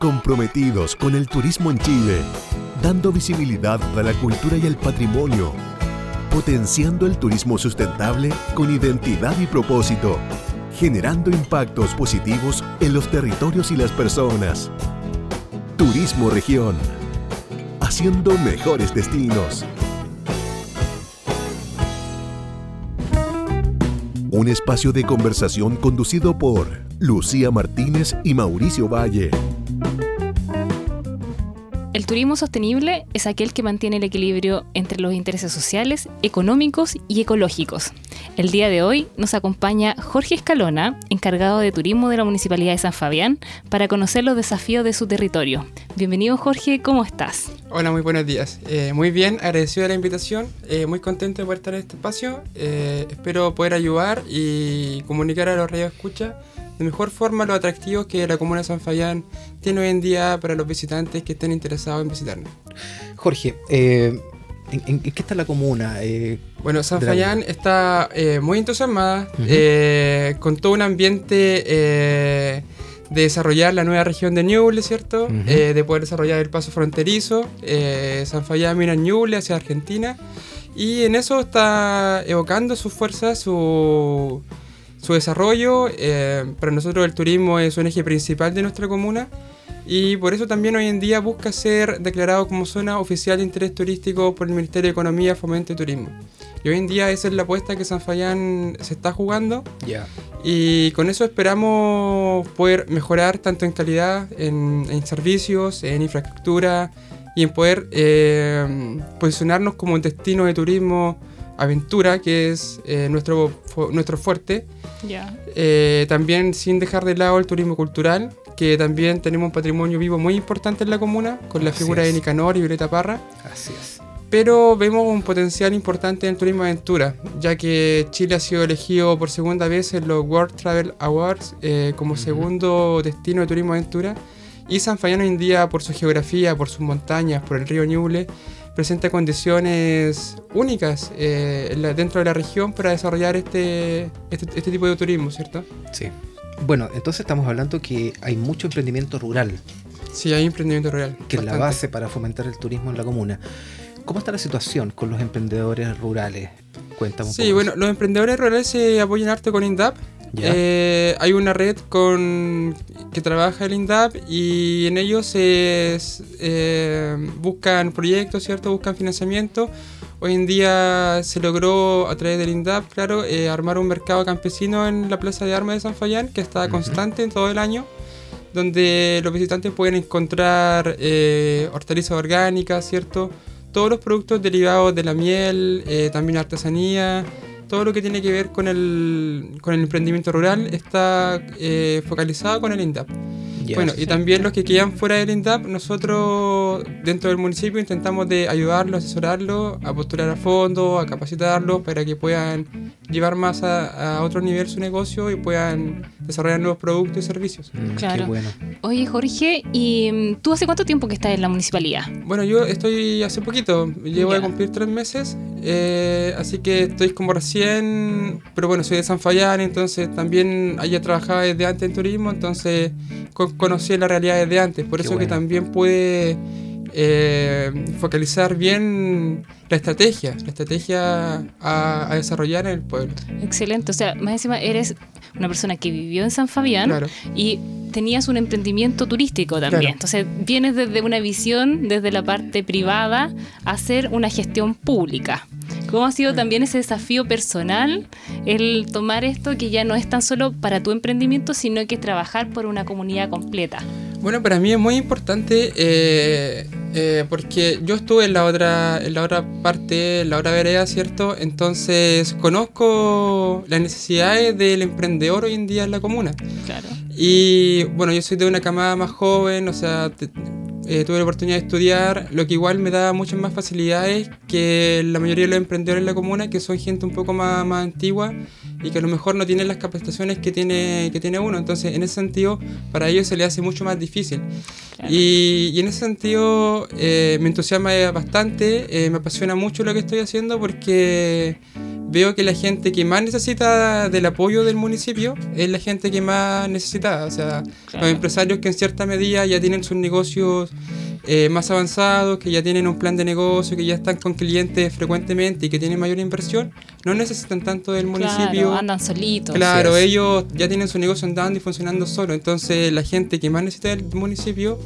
comprometidos con el turismo en Chile, dando visibilidad a la cultura y el patrimonio, potenciando el turismo sustentable con identidad y propósito, generando impactos positivos en los territorios y las personas. Turismo Región, haciendo mejores destinos. Un espacio de conversación conducido por Lucía Martínez y Mauricio Valle. El turismo sostenible es aquel que mantiene el equilibrio entre los intereses sociales, económicos y ecológicos. El día de hoy nos acompaña Jorge Escalona, encargado de turismo de la Municipalidad de San Fabián, para conocer los desafíos de su territorio. Bienvenido Jorge, ¿cómo estás? Hola, muy buenos días. Eh, muy bien, agradecido de la invitación, eh, muy contento de poder estar en este espacio. Eh, espero poder ayudar y comunicar a los radios escucha de mejor forma los atractivos que la comuna de San Fabián tiene hoy en día para los visitantes que estén interesados en visitarnos. Jorge, eh, ¿en, qué está la comuna? Eh, bueno, San Fayán está eh, muy entusiasmada, con todo un ambiente de desarrollar la nueva región de Ñuble, ¿cierto? de poder desarrollar el paso fronterizo. San Fayán mira Ñuble hacia Argentina. Y en eso está evocando sus fuerzas, su su desarrollo. Eh, para nosotros el turismo es un eje principal de nuestra comuna y por eso también hoy en día busca ser declarado como zona oficial de interés turístico por el Ministerio de Economía, Fomento y Turismo. Y hoy en día esa es la apuesta que San Fayán se está jugando. Y con eso esperamos poder mejorar tanto en calidad, en, servicios, en infraestructura y en poder eh, posicionarnos como un destino de turismo aventura, que es eh, nuestro, nuestro fuerte. Eh, también sin dejar de lado el turismo cultural, que también tenemos un patrimonio vivo muy importante en la comuna, con la figura de Nicanor y Violeta Parra. Así es. Pero vemos un potencial importante en el turismo aventura, ya que Chile ha sido elegido por segunda vez en los World Travel Awards eh, como segundo destino de turismo aventura. Y San Fayano hoy en día, por su geografía, por sus montañas, por el río Ñuble, presenta condiciones únicas eh, dentro de la región para desarrollar este, este, este, tipo de turismo, ¿cierto? Sí. Bueno, entonces estamos hablando que hay mucho emprendimiento rural. Sí, hay emprendimiento rural. Que es la base para fomentar el turismo en la comuna. ¿Cómo está la situación con los emprendedores rurales? Cuéntame un Sí, bueno, los emprendedores rurales se apoyan harto con INDAP. Eh, hay una red con que trabaja el INDAP y en ellos se eh, buscan proyectos, ¿cierto? Buscan financiamiento. Hoy en día se logró a través del INDAP, claro, eh, armar un mercado campesino en la Plaza de Armas de San Fayán que está constante en todo el año, donde los visitantes pueden encontrar hortalizas orgánicas, ¿cierto? Todos los productos derivados de la miel, también artesanía, todo lo que tiene que ver con el, con el emprendimiento rural está eh, focalizado con el INDAP. Bueno, y también los que quedan fuera del INDAP, nosotros dentro del municipio intentamos de ayudarlos, asesorarlos, a postular a fondos, a capacitarlos para que puedan llevar más a, otro nivel su negocio y puedan desarrollar nuevos productos y servicios. Mm, claro. bueno. Oye, Jorge, ¿y mm, tú hace cuánto tiempo que estás en la municipalidad? Bueno, yo estoy hace poquito, llevo a cumplir tres meses, eh, así que estoy como recién, pero bueno, soy de San Fayán, entonces también haya trabajado desde antes en turismo, entonces conocí la realidad desde antes, por eso que también puede eh, focalizar bien la estrategia, la estrategia a, desarrollar en el pueblo. Excelente, o sea, más encima eres una persona que vivió en San Fabián y tenías un emprendimiento turístico también. Entonces vienes desde una visión, desde la parte privada, a hacer una gestión pública. ¿Cómo ha sido también ese desafío personal el tomar esto que ya no es tan solo para tu emprendimiento, sino que es trabajar por una comunidad completa? Bueno, para mí es muy importante eh, eh, porque yo estuve en la otra en la otra parte, en la otra vereda, ¿cierto? Entonces conozco las necesidades del emprendedor hoy en día en la comuna. Claro. Y bueno, yo soy de una camada más joven, o sea, eh, tuve la oportunidad de estudiar, lo que igual me da muchas más facilidades que la mayoría de los emprendedores en la comuna, que son gente un poco más, más antigua y que a lo mejor no tienen las capacitaciones que tiene, que tiene uno. Entonces, en ese sentido, para ellos se les hace mucho más difícil. Y, en ese sentido, eh, me entusiasma bastante, eh, me apasiona mucho lo que estoy haciendo porque veo que la gente que más necesita del apoyo del municipio es la gente que más necesita. O sea, los empresarios que en cierta medida ya tienen sus negocios eh, más avanzados, que ya tienen un plan de negocio, que ya están con clientes frecuentemente y que tienen mayor inversión, no necesitan tanto del municipio. Claro, andan solitos. Claro, ellos ya tienen su negocio andando y funcionando solo. Entonces, la gente que más necesita del municipio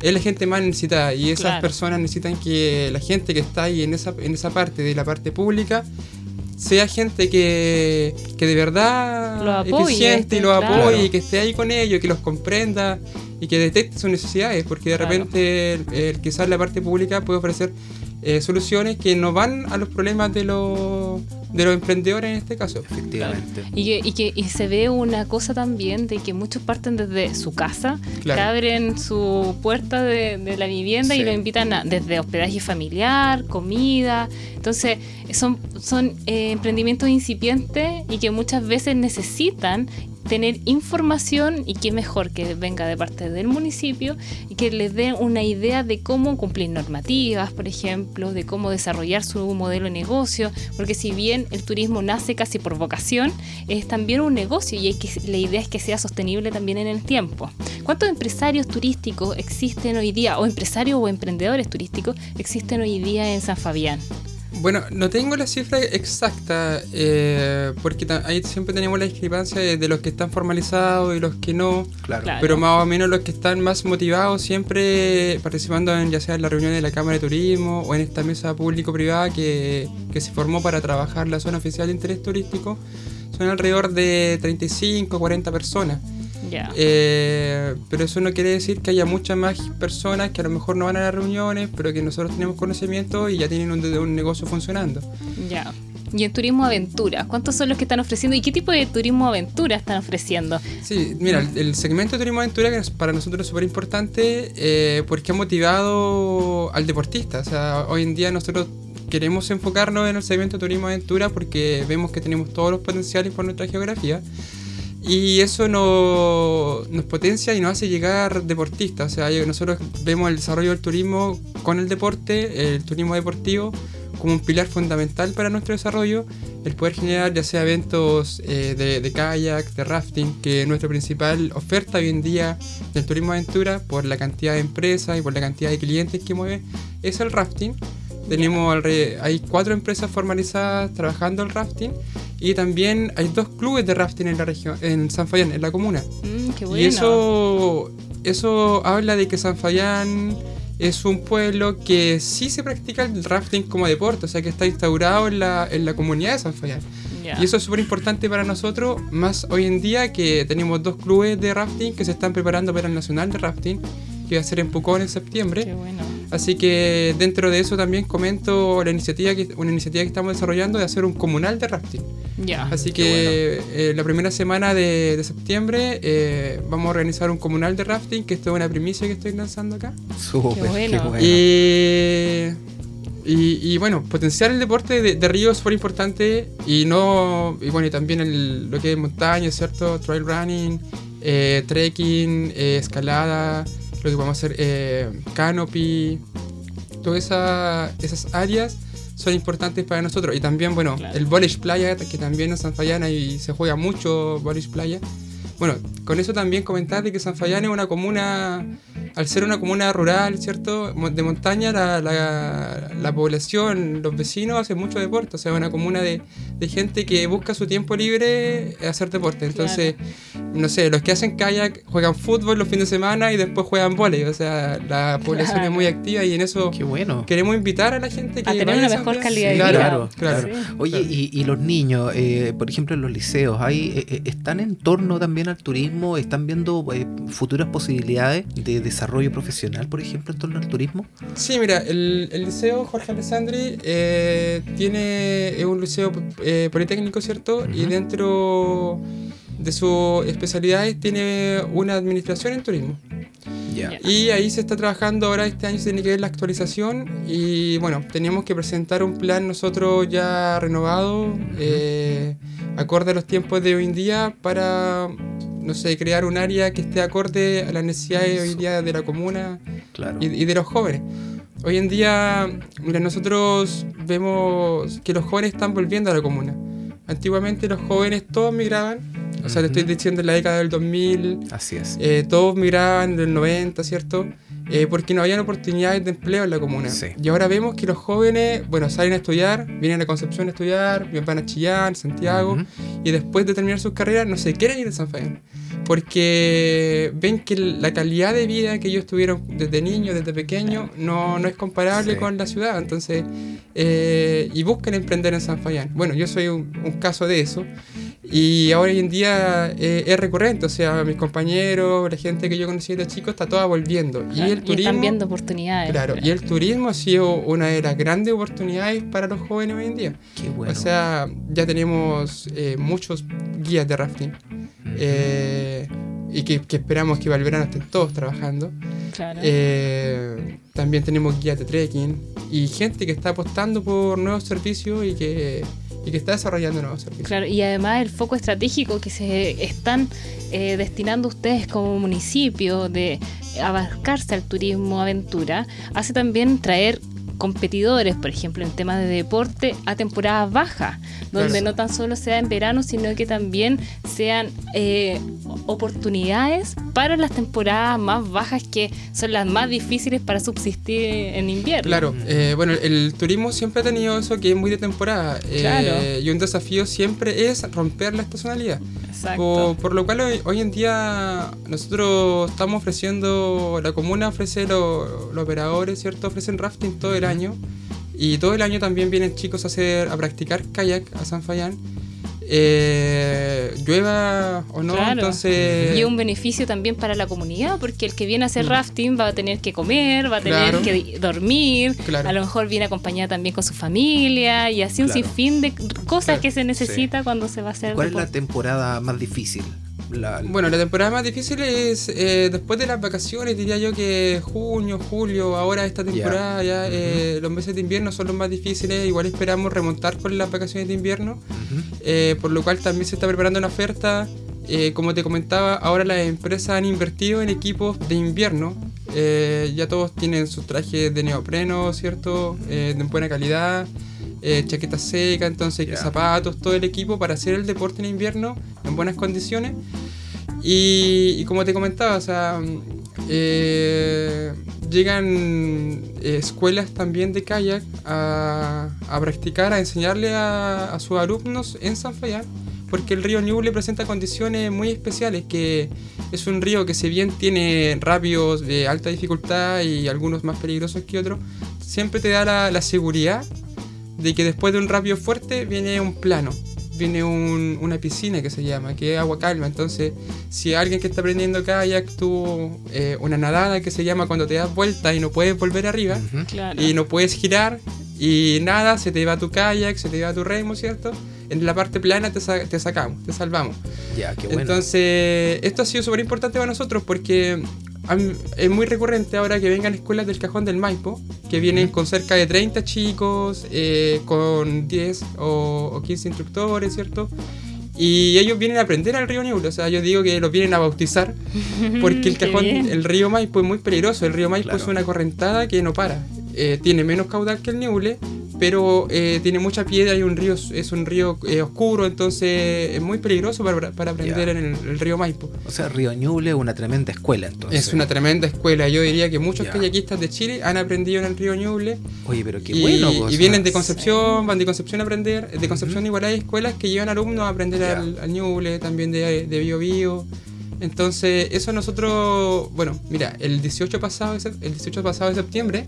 es la gente más necesitada y esas personas necesitan que la gente que está ahí en esa, en esa parte de la parte pública sea gente que, que de verdad lo apoye, eficiente y lo apoye y que esté ahí con ellos, que los comprenda y que detecte sus necesidades, porque de repente el, quizás la parte pública puede ofrecer eh, soluciones que no van a los problemas de los de los emprendedores en este caso. Efectivamente. Y que, y que y se ve una cosa también de que muchos parten desde su casa, que abren su puerta de, de la vivienda y lo invitan a, desde hospedaje familiar, comida. Entonces, son, son eh, emprendimientos incipientes y que muchas veces necesitan tener información y qué mejor que venga de parte del municipio y que les dé una idea de cómo cumplir normativas, por ejemplo, de cómo desarrollar su modelo de negocio, porque si bien el turismo nace casi por vocación, es también un negocio y la idea es que sea sostenible también en el tiempo. ¿Cuántos empresarios turísticos existen hoy día, o empresarios o emprendedores turísticos existen hoy día en San Fabián? Bueno, no tengo la cifra exacta, eh, porque ahí siempre tenemos la discrepancia de, los que están formalizados y los que no. Claro. Pero más o menos los que están más motivados siempre participando en ya sea en la reunión de la Cámara de Turismo o en esta mesa público-privada que, que se formó para trabajar la zona oficial de interés turístico, son alrededor de 35 40 personas. Eh, pero eso no quiere decir que haya muchas más personas que a lo mejor no van a las reuniones, pero que nosotros tenemos conocimiento y ya tienen un, negocio funcionando. Ya. Y en turismo aventura, ¿cuántos son los que están ofreciendo y qué tipo de turismo aventura están ofreciendo? Sí, mira, el, segmento de turismo aventura que para nosotros es súper importante eh, porque ha motivado al deportista. O sea, hoy en día nosotros queremos enfocarnos en el segmento de turismo aventura porque vemos que tenemos todos los potenciales por nuestra geografía y eso nos potencia y nos hace llegar deportistas. O sea, nosotros vemos el desarrollo del turismo con el deporte, el turismo deportivo, como un pilar fundamental para nuestro desarrollo. El poder generar ya sea eventos eh, de, de, kayak, de rafting, que es nuestra principal oferta hoy en día del turismo aventura, por la cantidad de empresas y por la cantidad de clientes que mueve, es el rafting. Tenemos, hay cuatro empresas formalizadas trabajando el rafting y también hay dos clubes de rafting en la región, en San Fayán, en la comuna. Mm, y eso, eso habla de que San Fayán es un pueblo que sí se practica el rafting como deporte, o sea que está instaurado en la, en la comunidad de San Fayán. Y eso es súper importante para nosotros, más hoy en día que tenemos dos clubes de rafting que se están preparando para el Nacional de Rafting, que va a ser en Pucón en septiembre. Qué bueno. Así que dentro de eso también comento la iniciativa que, una iniciativa que estamos desarrollando de hacer un comunal de rafting. Ya. Así que eh, la primera semana de, septiembre eh, vamos a organizar un comunal de rafting, que esto es una primicia que estoy lanzando acá. Súper, bueno. Y, y, bueno, potenciar el deporte de, de río es súper importante y no y bueno y también lo que es montaña, ¿cierto? Trail running, eh, trekking, escalada lo que vamos a hacer, eh, canopy, todas esas áreas son importantes para nosotros. Y también, bueno, el Village Playa, que también es San Fayana y se juega mucho Village Playa. Bueno, con eso también comentar que San Fayán es una comuna al ser una comuna rural, ¿cierto? De montaña, la, la, población, los vecinos hacen mucho deporte, o sea, una comuna de, de gente que busca su tiempo libre hacer deporte. Entonces, no sé, los que hacen kayak juegan fútbol los fines de semana y después juegan volei, o sea, la población es muy activa y en eso Qué bueno. queremos invitar a la gente que... A tener una mejor calidad de vida. Claro, claro. Oye, y, y, los niños, eh, por ejemplo, en los liceos, ¿hay, eh, eh, ¿están en torno también al turismo? ¿Están viendo futuras posibilidades de desarrollo? profesional, por ejemplo, en torno al turismo? Sí, mira, el, Liceo Jorge Alessandri eh, tiene, es un liceo eh, politécnico, ¿cierto? Y dentro de sus especialidades tiene una administración en turismo. Y ahí se está trabajando ahora, este año se tiene que ver la actualización y bueno, teníamos que presentar un plan nosotros ya renovado, eh, acorde a los tiempos de hoy en día, para no sé, crear un área que esté acorde a las necesidades hoy día de la comuna y, de los jóvenes. Hoy en día, mira, nosotros vemos que los jóvenes están volviendo a la comuna. Antiguamente los jóvenes todos migraban, o sea, te estoy diciendo en la década del 2000. Así es. Eh, todos migraban del 90, ¿cierto? Eh, porque no habían oportunidades de empleo en la comuna. Y ahora vemos que los jóvenes, bueno, salen a estudiar, vienen a Concepción a estudiar, van a Chillán, Santiago, y después de terminar sus carreras no se quieren ir a San Fabián porque ven que la calidad de vida que ellos tuvieron desde niños, desde pequeños, no, no es comparable con la ciudad. Entonces, eh, y buscan emprender en San Fayán. Bueno, yo soy un, caso de eso. Y ahora hoy en día eh, es recurrente, o sea, mis compañeros, la gente que yo conocí de chico está toda volviendo. y el turismo. están viendo oportunidades. Claro, y el turismo ha sido una de las grandes oportunidades para los jóvenes hoy en día. Qué bueno. O sea, ya tenemos eh, muchos guías de rafting. Eh, y que, esperamos que Valverano estén todos trabajando. Eh, también tenemos guías de trekking y gente que está apostando por nuevos servicios y que, y que está desarrollando nuevos servicios. Claro, y además el foco estratégico que se están eh, destinando ustedes como municipio de abarcarse al turismo aventura hace también traer competidores, por ejemplo, en temas de deporte, a temporadas bajas, donde no tan solo sea en verano, sino que también sean eh, oportunidades para las temporadas más bajas que son las más difíciles para subsistir en invierno. Claro, eh, bueno, el turismo siempre ha tenido eso que es muy de temporada. Eh, y un desafío siempre es romper la estacionalidad. Exacto. Por, lo cual hoy, en día nosotros estamos ofreciendo, la comuna ofrece los operadores, ¿cierto? Ofrecen rafting todo el año. Y todo el año también vienen chicos a hacer a practicar kayak a San Fayán. Eh, llueva o no, entonces... Y un beneficio también para la comunidad, porque el que viene a hacer mm. rafting va a tener que comer, va a tener que dormir, a lo mejor viene acompañada también con su familia y así un sinfín de cosas que se necesita cuando se va a hacer... ¿Cuál es la temporada más difícil? Bueno, la temporada más difícil es eh, después de las vacaciones, diría yo que junio, julio, ahora esta temporada, ya eh, los meses de invierno son los más difíciles. Igual esperamos remontar con las vacaciones de invierno, eh, por lo cual también se está preparando una oferta. como te comentaba, ahora las empresas han invertido en equipos de invierno. ya todos tienen sus trajes de neopreno, ¿cierto? de buena calidad. Eh, chaqueta seca, entonces zapatos, todo el equipo para hacer el deporte en invierno en buenas condiciones. Y, como te comentaba, o sea, eh, llegan eh, escuelas también de kayak a, practicar, a enseñarle a, sus alumnos en San Fayán, porque el río Ñuble presenta condiciones muy especiales, que es un río que si bien tiene rápidos de alta dificultad y algunos más peligrosos que otros, siempre te da la, la seguridad de que después de un rápido fuerte viene un plano, viene una piscina que se llama, que es agua calma. Entonces, si alguien que está aprendiendo kayak tuvo eh, una nadada que se llama cuando te das vuelta y no puedes volver arriba, y no puedes girar, y nada, se te va tu kayak, se te va tu remo, ¿cierto? En la parte plana te, te sacamos, te salvamos. Ya, qué bueno. Entonces, esto ha sido súper importante para nosotros porque es muy recurrente ahora que vengan escuelas del cajón del Maipo, que vienen con cerca de 30 chicos, eh, con 10 o, 15 instructores, ¿cierto? Y ellos vienen a aprender al río Ñuble, o sea, yo digo que los vienen a bautizar, porque el cajón, el río Maipo es muy peligroso, el río Maipo es una correntada que no para, eh, tiene menos caudal que el Ñuble, pero eh, tiene mucha piedra y un río es un río eh, oscuro, entonces es muy peligroso para, aprender en el, río Maipo. O sea, Río Ñuble es una tremenda escuela entonces. Es una tremenda escuela. Yo diría que muchos kayakistas de Chile han aprendido en el río Ñuble. Oye, pero qué bueno. y vienen de Concepción, van de Concepción a aprender. De Concepción igual hay escuelas que llevan alumnos a aprender al, al, Ñuble, también de, de Bio Bio. Entonces, eso nosotros, bueno, mira, el 18 pasado, el 18 pasado de septiembre,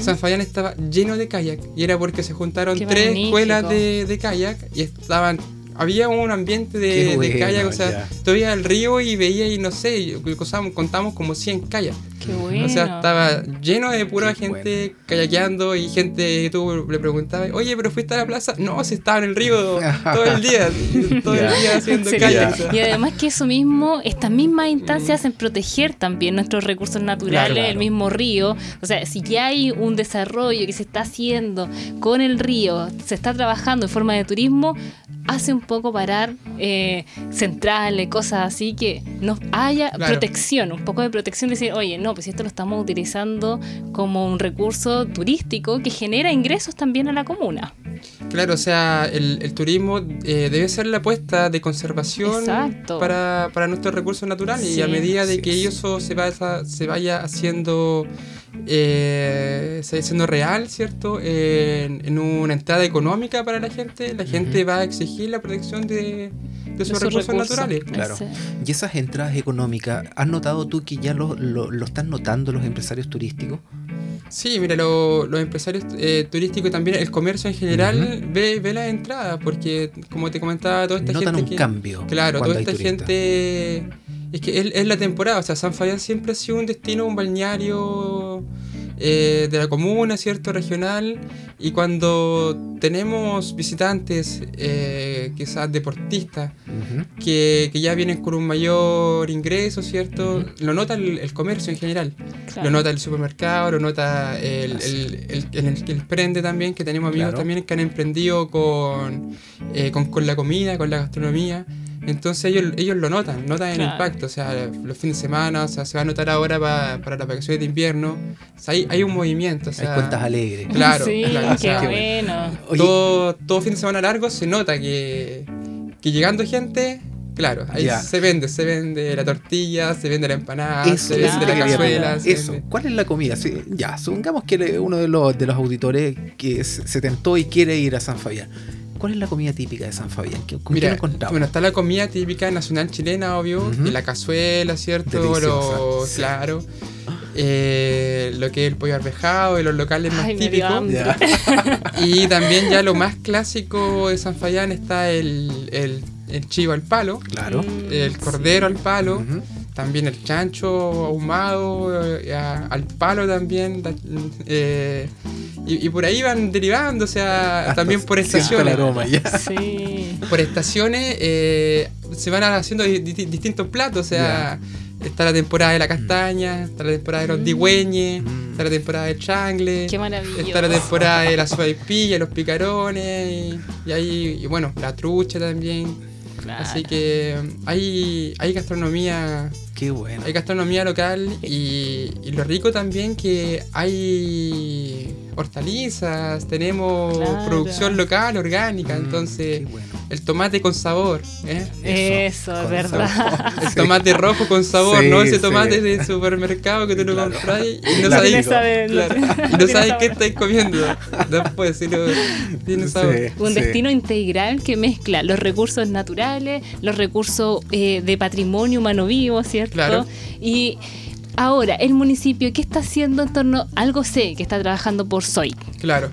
San Fabián estaba lleno de kayak y era porque se juntaron tres escuelas de, de kayak y estaban había un ambiente de, de kayak, o sea, todavía el río y veía y no sé, contamos como 100 kayak. Qué bueno. O sea, estaba lleno de pura gente kayakeando y gente que tú le preguntabas, oye, pero fuiste a la plaza. No, si estaba en el río todo el día, todo el día haciendo kayak. Y además que eso mismo, estas mismas instancias hacen proteger también nuestros recursos naturales, el mismo río. O sea, si ya hay un desarrollo que se está haciendo con el río, se está trabajando en forma de turismo, hace un poco parar eh, centrales, cosas así, que nos haya protección, un poco de protección, decir, oye, no, pues esto lo estamos utilizando como un recurso turístico que genera ingresos también a la comuna. Claro, o sea, el, turismo eh, debe ser la apuesta de conservación para, para, nuestros recursos naturales y a medida de que eso se, vaya, se vaya haciendo eh, siendo real, ¿cierto? en, una entrada económica para la gente, la gente va a exigir la protección de, sus, recursos, naturales. Claro. Y esas entradas económicas, ¿has notado tú que ya lo, lo, están notando los empresarios turísticos? Sí, mira, los empresarios eh, turísticos y también el comercio en general ve, ve las entradas, porque como te comentaba, toda esta Notan gente. un cambio. Claro, toda esta gente es que es, la temporada, o sea, San Fabián siempre ha sido un destino, un balneario eh, de la comuna, ¿cierto? Regional. Y cuando tenemos visitantes, eh, quizás deportistas, que, ya vienen con un mayor ingreso, ¿cierto? Lo nota el, comercio en general. Lo nota el supermercado, lo nota el, el, el, prende también, que tenemos amigos también que han emprendido con, eh, con, con la comida, con la gastronomía. Entonces ellos, ellos lo notan, notan el impacto, o sea, los fines de semana, o sea, se va a notar ahora para, las vacaciones de invierno, o sea, hay, hay un movimiento. O sea, hay cuentas alegres. Claro, sí, claro. qué bueno. Todo, todo fin de semana largo se nota que, que llegando gente, claro, ahí se vende, se vende la tortilla, se vende la empanada, se vende la cazuela. Eso, ¿cuál es la comida? ya, supongamos que uno de los, de los auditores que se tentó y quiere ir a San Fabián ¿Cuál es la comida típica de San Fabián? ¿Con Mira, Bueno, está la comida típica nacional chilena, obvio, la cazuela, ¿cierto? Lo, Claro. Eh, lo que es el pollo arvejado y los locales más típicos. y también ya lo más clásico de San Fabián está el, el, chivo al palo. Claro. El cordero al palo también el chancho ahumado, eh, al palo también, eh, y, por ahí van derivando, o sea, también por estaciones. Por estaciones eh, se van haciendo distintos platos, o sea, está la temporada de la castaña, está la temporada de los mm. digüeñes, mm. está la temporada del changle, está la temporada de la pilla, los picarones, y, ahí, y bueno, la trucha también. Así que hay, hay gastronomía. Qué bueno. Hay gastronomía local y, y lo rico también que hay hortalizas, tenemos producción local, orgánica, mm, entonces el tomate con sabor. ¿eh? Eso, es verdad. El tomate rojo con sabor, no ese tomate de supermercado que tú lo compras y no sabes, no sabes qué estáis comiendo. Después, si no tiene sabor. Un destino integral que mezcla los recursos naturales, los recursos eh, de patrimonio humano vivo, ¿cierto? Claro. Y Ahora, el municipio, ¿qué está haciendo en torno a algo sé que está trabajando por SOI? Claro.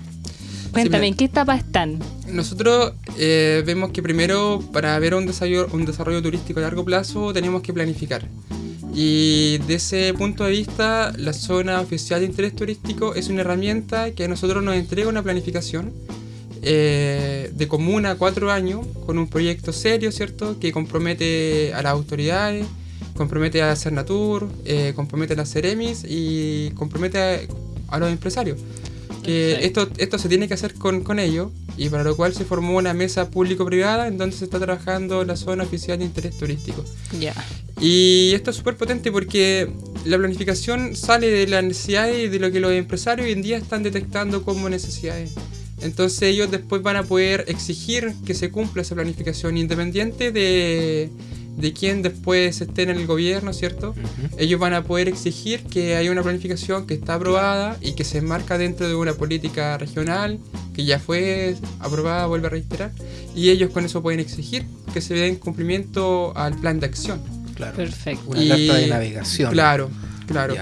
Cuéntame, ¿en qué etapa están? Nosotros eh, vemos que primero para ver un desarrollo, un desarrollo turístico a largo plazo tenemos que planificar. Y de ese punto de vista, la zona oficial de interés turístico es una herramienta que a nosotros nos entrega una planificación eh, de común a cuatro años con un proyecto serio, ¿cierto? Que compromete a las autoridades, compromete a Cernatur, eh, compromete a las Ceremis y compromete a, los empresarios. Que esto, esto se tiene que hacer con, con ellos y para lo cual se formó una mesa público-privada en donde se está trabajando la zona oficial de interés turístico. Ya. Y esto es súper potente porque la planificación sale de las necesidades y de lo que los empresarios hoy en día están detectando como necesidades. Entonces ellos después van a poder exigir que se cumpla esa planificación independiente de de quién después esté en el gobierno, ¿cierto? Ellos van a poder exigir que haya una planificación que está aprobada y que se enmarca dentro de una política regional que ya fue aprobada, vuelve a reiterar, y ellos con eso pueden exigir que se den cumplimiento al plan de acción. Claro. Perfecto. Una carta de navegación. Claro, claro.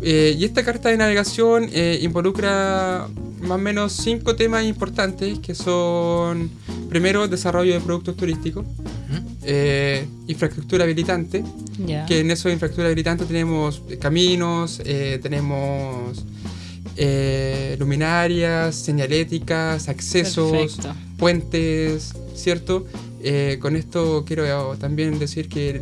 Eh, y esta carta de navegación eh, involucra más o menos cinco temas importantes que son, primero, desarrollo de productos turísticos, eh, infraestructura habilitante, que en eso de infraestructura habilitante tenemos caminos, eh, tenemos eh, luminarias, señaléticas, accesos, puentes, ¿cierto? con esto quiero también decir que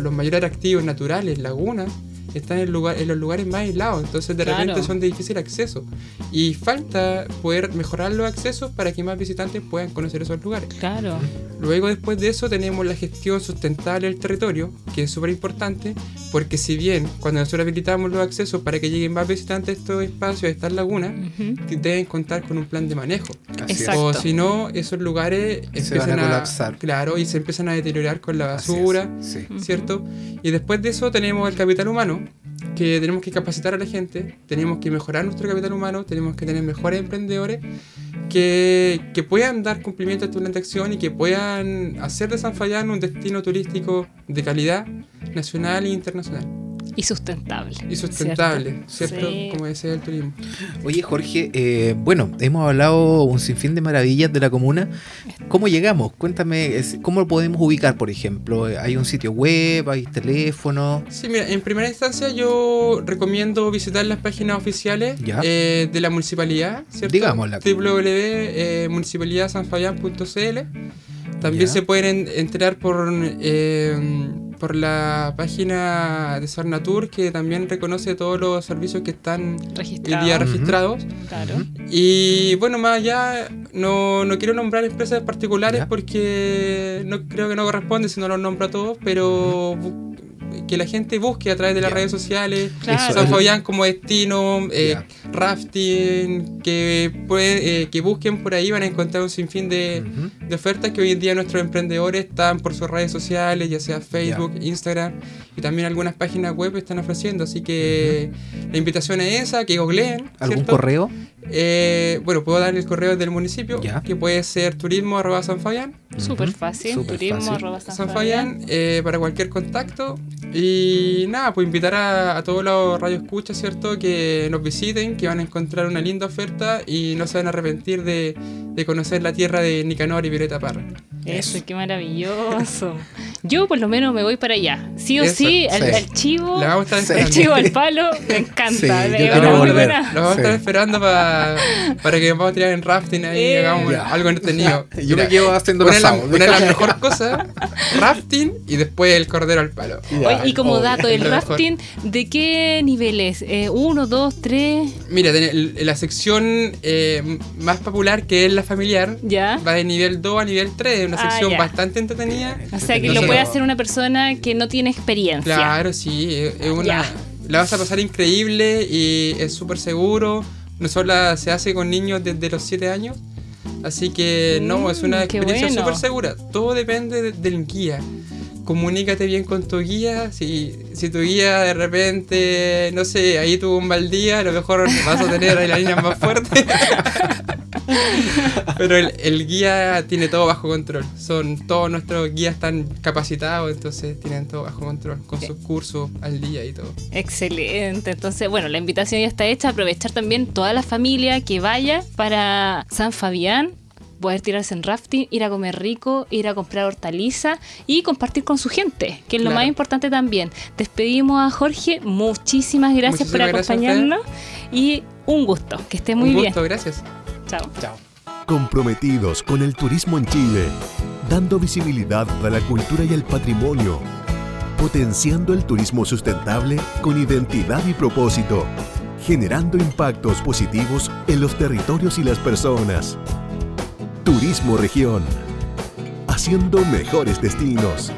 los mayores activos naturales, lagunas, están en, lugar, en los lugares más aislados, entonces de repente son de difícil acceso. Y falta poder mejorar los accesos para que más visitantes puedan conocer esos lugares. Claro. Luego después de eso tenemos la gestión sustentable del territorio, que es súper importante, porque si bien cuando nosotros habilitamos los accesos para que lleguen más visitantes a estos espacios, a estas lagunas, deben contar con un plan de manejo. O si no, esos lugares empiezan a, colapsar. Claro, y se empiezan a deteriorar con la basura, ¿cierto? Y después de eso tenemos el capital humano, que tenemos que capacitar a la gente, tenemos que mejorar nuestro capital humano, tenemos que tener mejores emprendedores que, que puedan dar cumplimiento a esta acción y que puedan hacer de San Fayán un destino turístico de calidad nacional e internacional. Y sustentable. Y sustentable, ¿cierto? Como decía el turismo. Oye, Jorge, eh, bueno, hemos hablado un sinfín de maravillas de la comuna. ¿Cómo llegamos? Cuéntame, ¿cómo lo podemos ubicar, por ejemplo? ¿Hay un sitio web? ¿Hay teléfono? Sí, mira, en primera instancia yo recomiendo visitar las páginas oficiales eh, de la municipalidad, ¿cierto? Digámosla. www.municipalidadsanfabian.cl También se pueden enterar por... Eh, por la página de Sarnatur que también reconoce todos los servicios que están registrados. día registrados. Claro. Y bueno, más allá, no, no quiero nombrar empresas particulares porque no creo que no corresponde si no los nombro a todos, pero que la gente busque a través de las redes sociales, San Fabián como destino, eh, rafting, que, puede, eh, que busquen por ahí, van a encontrar un sinfín de, de, ofertas que hoy en día nuestros emprendedores están por sus redes sociales, ya sea Facebook, Instagram, y también algunas páginas web están ofreciendo. Así que la invitación es esa, que googleen. ¿Algún correo? Eh, bueno, puedo dar el correo del municipio, que puede ser turismo arroba San Fabián. Súper fácil, turismo arroba San, Fabián. Eh, para cualquier contacto. Y nada, pues invitar a, todos los radioescuchas, ¿cierto? Que nos visiten, que van a encontrar una linda oferta y no se van a arrepentir de, de conocer la tierra de Nicanor y Violeta Parra. Eso, qué maravilloso. Yo por lo menos me voy para allá. Sí o sí, el, chivo. el chivo al palo, me encanta. Sí, Lo vamos a estar esperando para, para que vamos a tirar en rafting ahí y eh. hagamos algo entretenido. Yo me quedo haciendo una, la, una de las mejores cosas, rafting y después el cordero al palo. y como dato, el rafting, ¿de qué niveles? Eh, ¿Uno, dos, tres? Mira, la sección eh, más popular que es la familiar ¿Ya? va de nivel 2 a nivel 3 una ah, sección bastante entretenida. O sea, que lo puede hacer una persona que no tiene experiencia. Claro, sí. Es una, la vas a pasar increíble y es súper seguro. No solo se hace con niños desde los 7 años. Así que no, es una mm, experiencia súper segura. Todo depende del guía. Comunícate bien con tu guía. Si, si tu guía de repente, no sé, ahí tuvo un mal día, a lo mejor vas a tener a la niña más fuerte. Pero el, guía tiene todo bajo control. Son todos nuestros guías están capacitados, entonces tienen todo bajo control, con sus cursos al día y todo. Excelente. Entonces, bueno, la invitación ya está hecha. Aprovechar también toda la familia que vaya para San Fabián poder tirarse en rafting, ir a comer rico, ir a comprar hortaliza y compartir con su gente, que es lo más importante también. Despedimos a Jorge, muchísimas gracias por acompañarnos y un gusto, que esté muy un gusto, bien. Gracias. Chao. Comprometidos con el turismo en Chile, dando visibilidad a la cultura y el patrimonio, potenciando el turismo sustentable con identidad y propósito, generando impactos positivos en los territorios y las personas. Turismo Región, haciendo mejores destinos.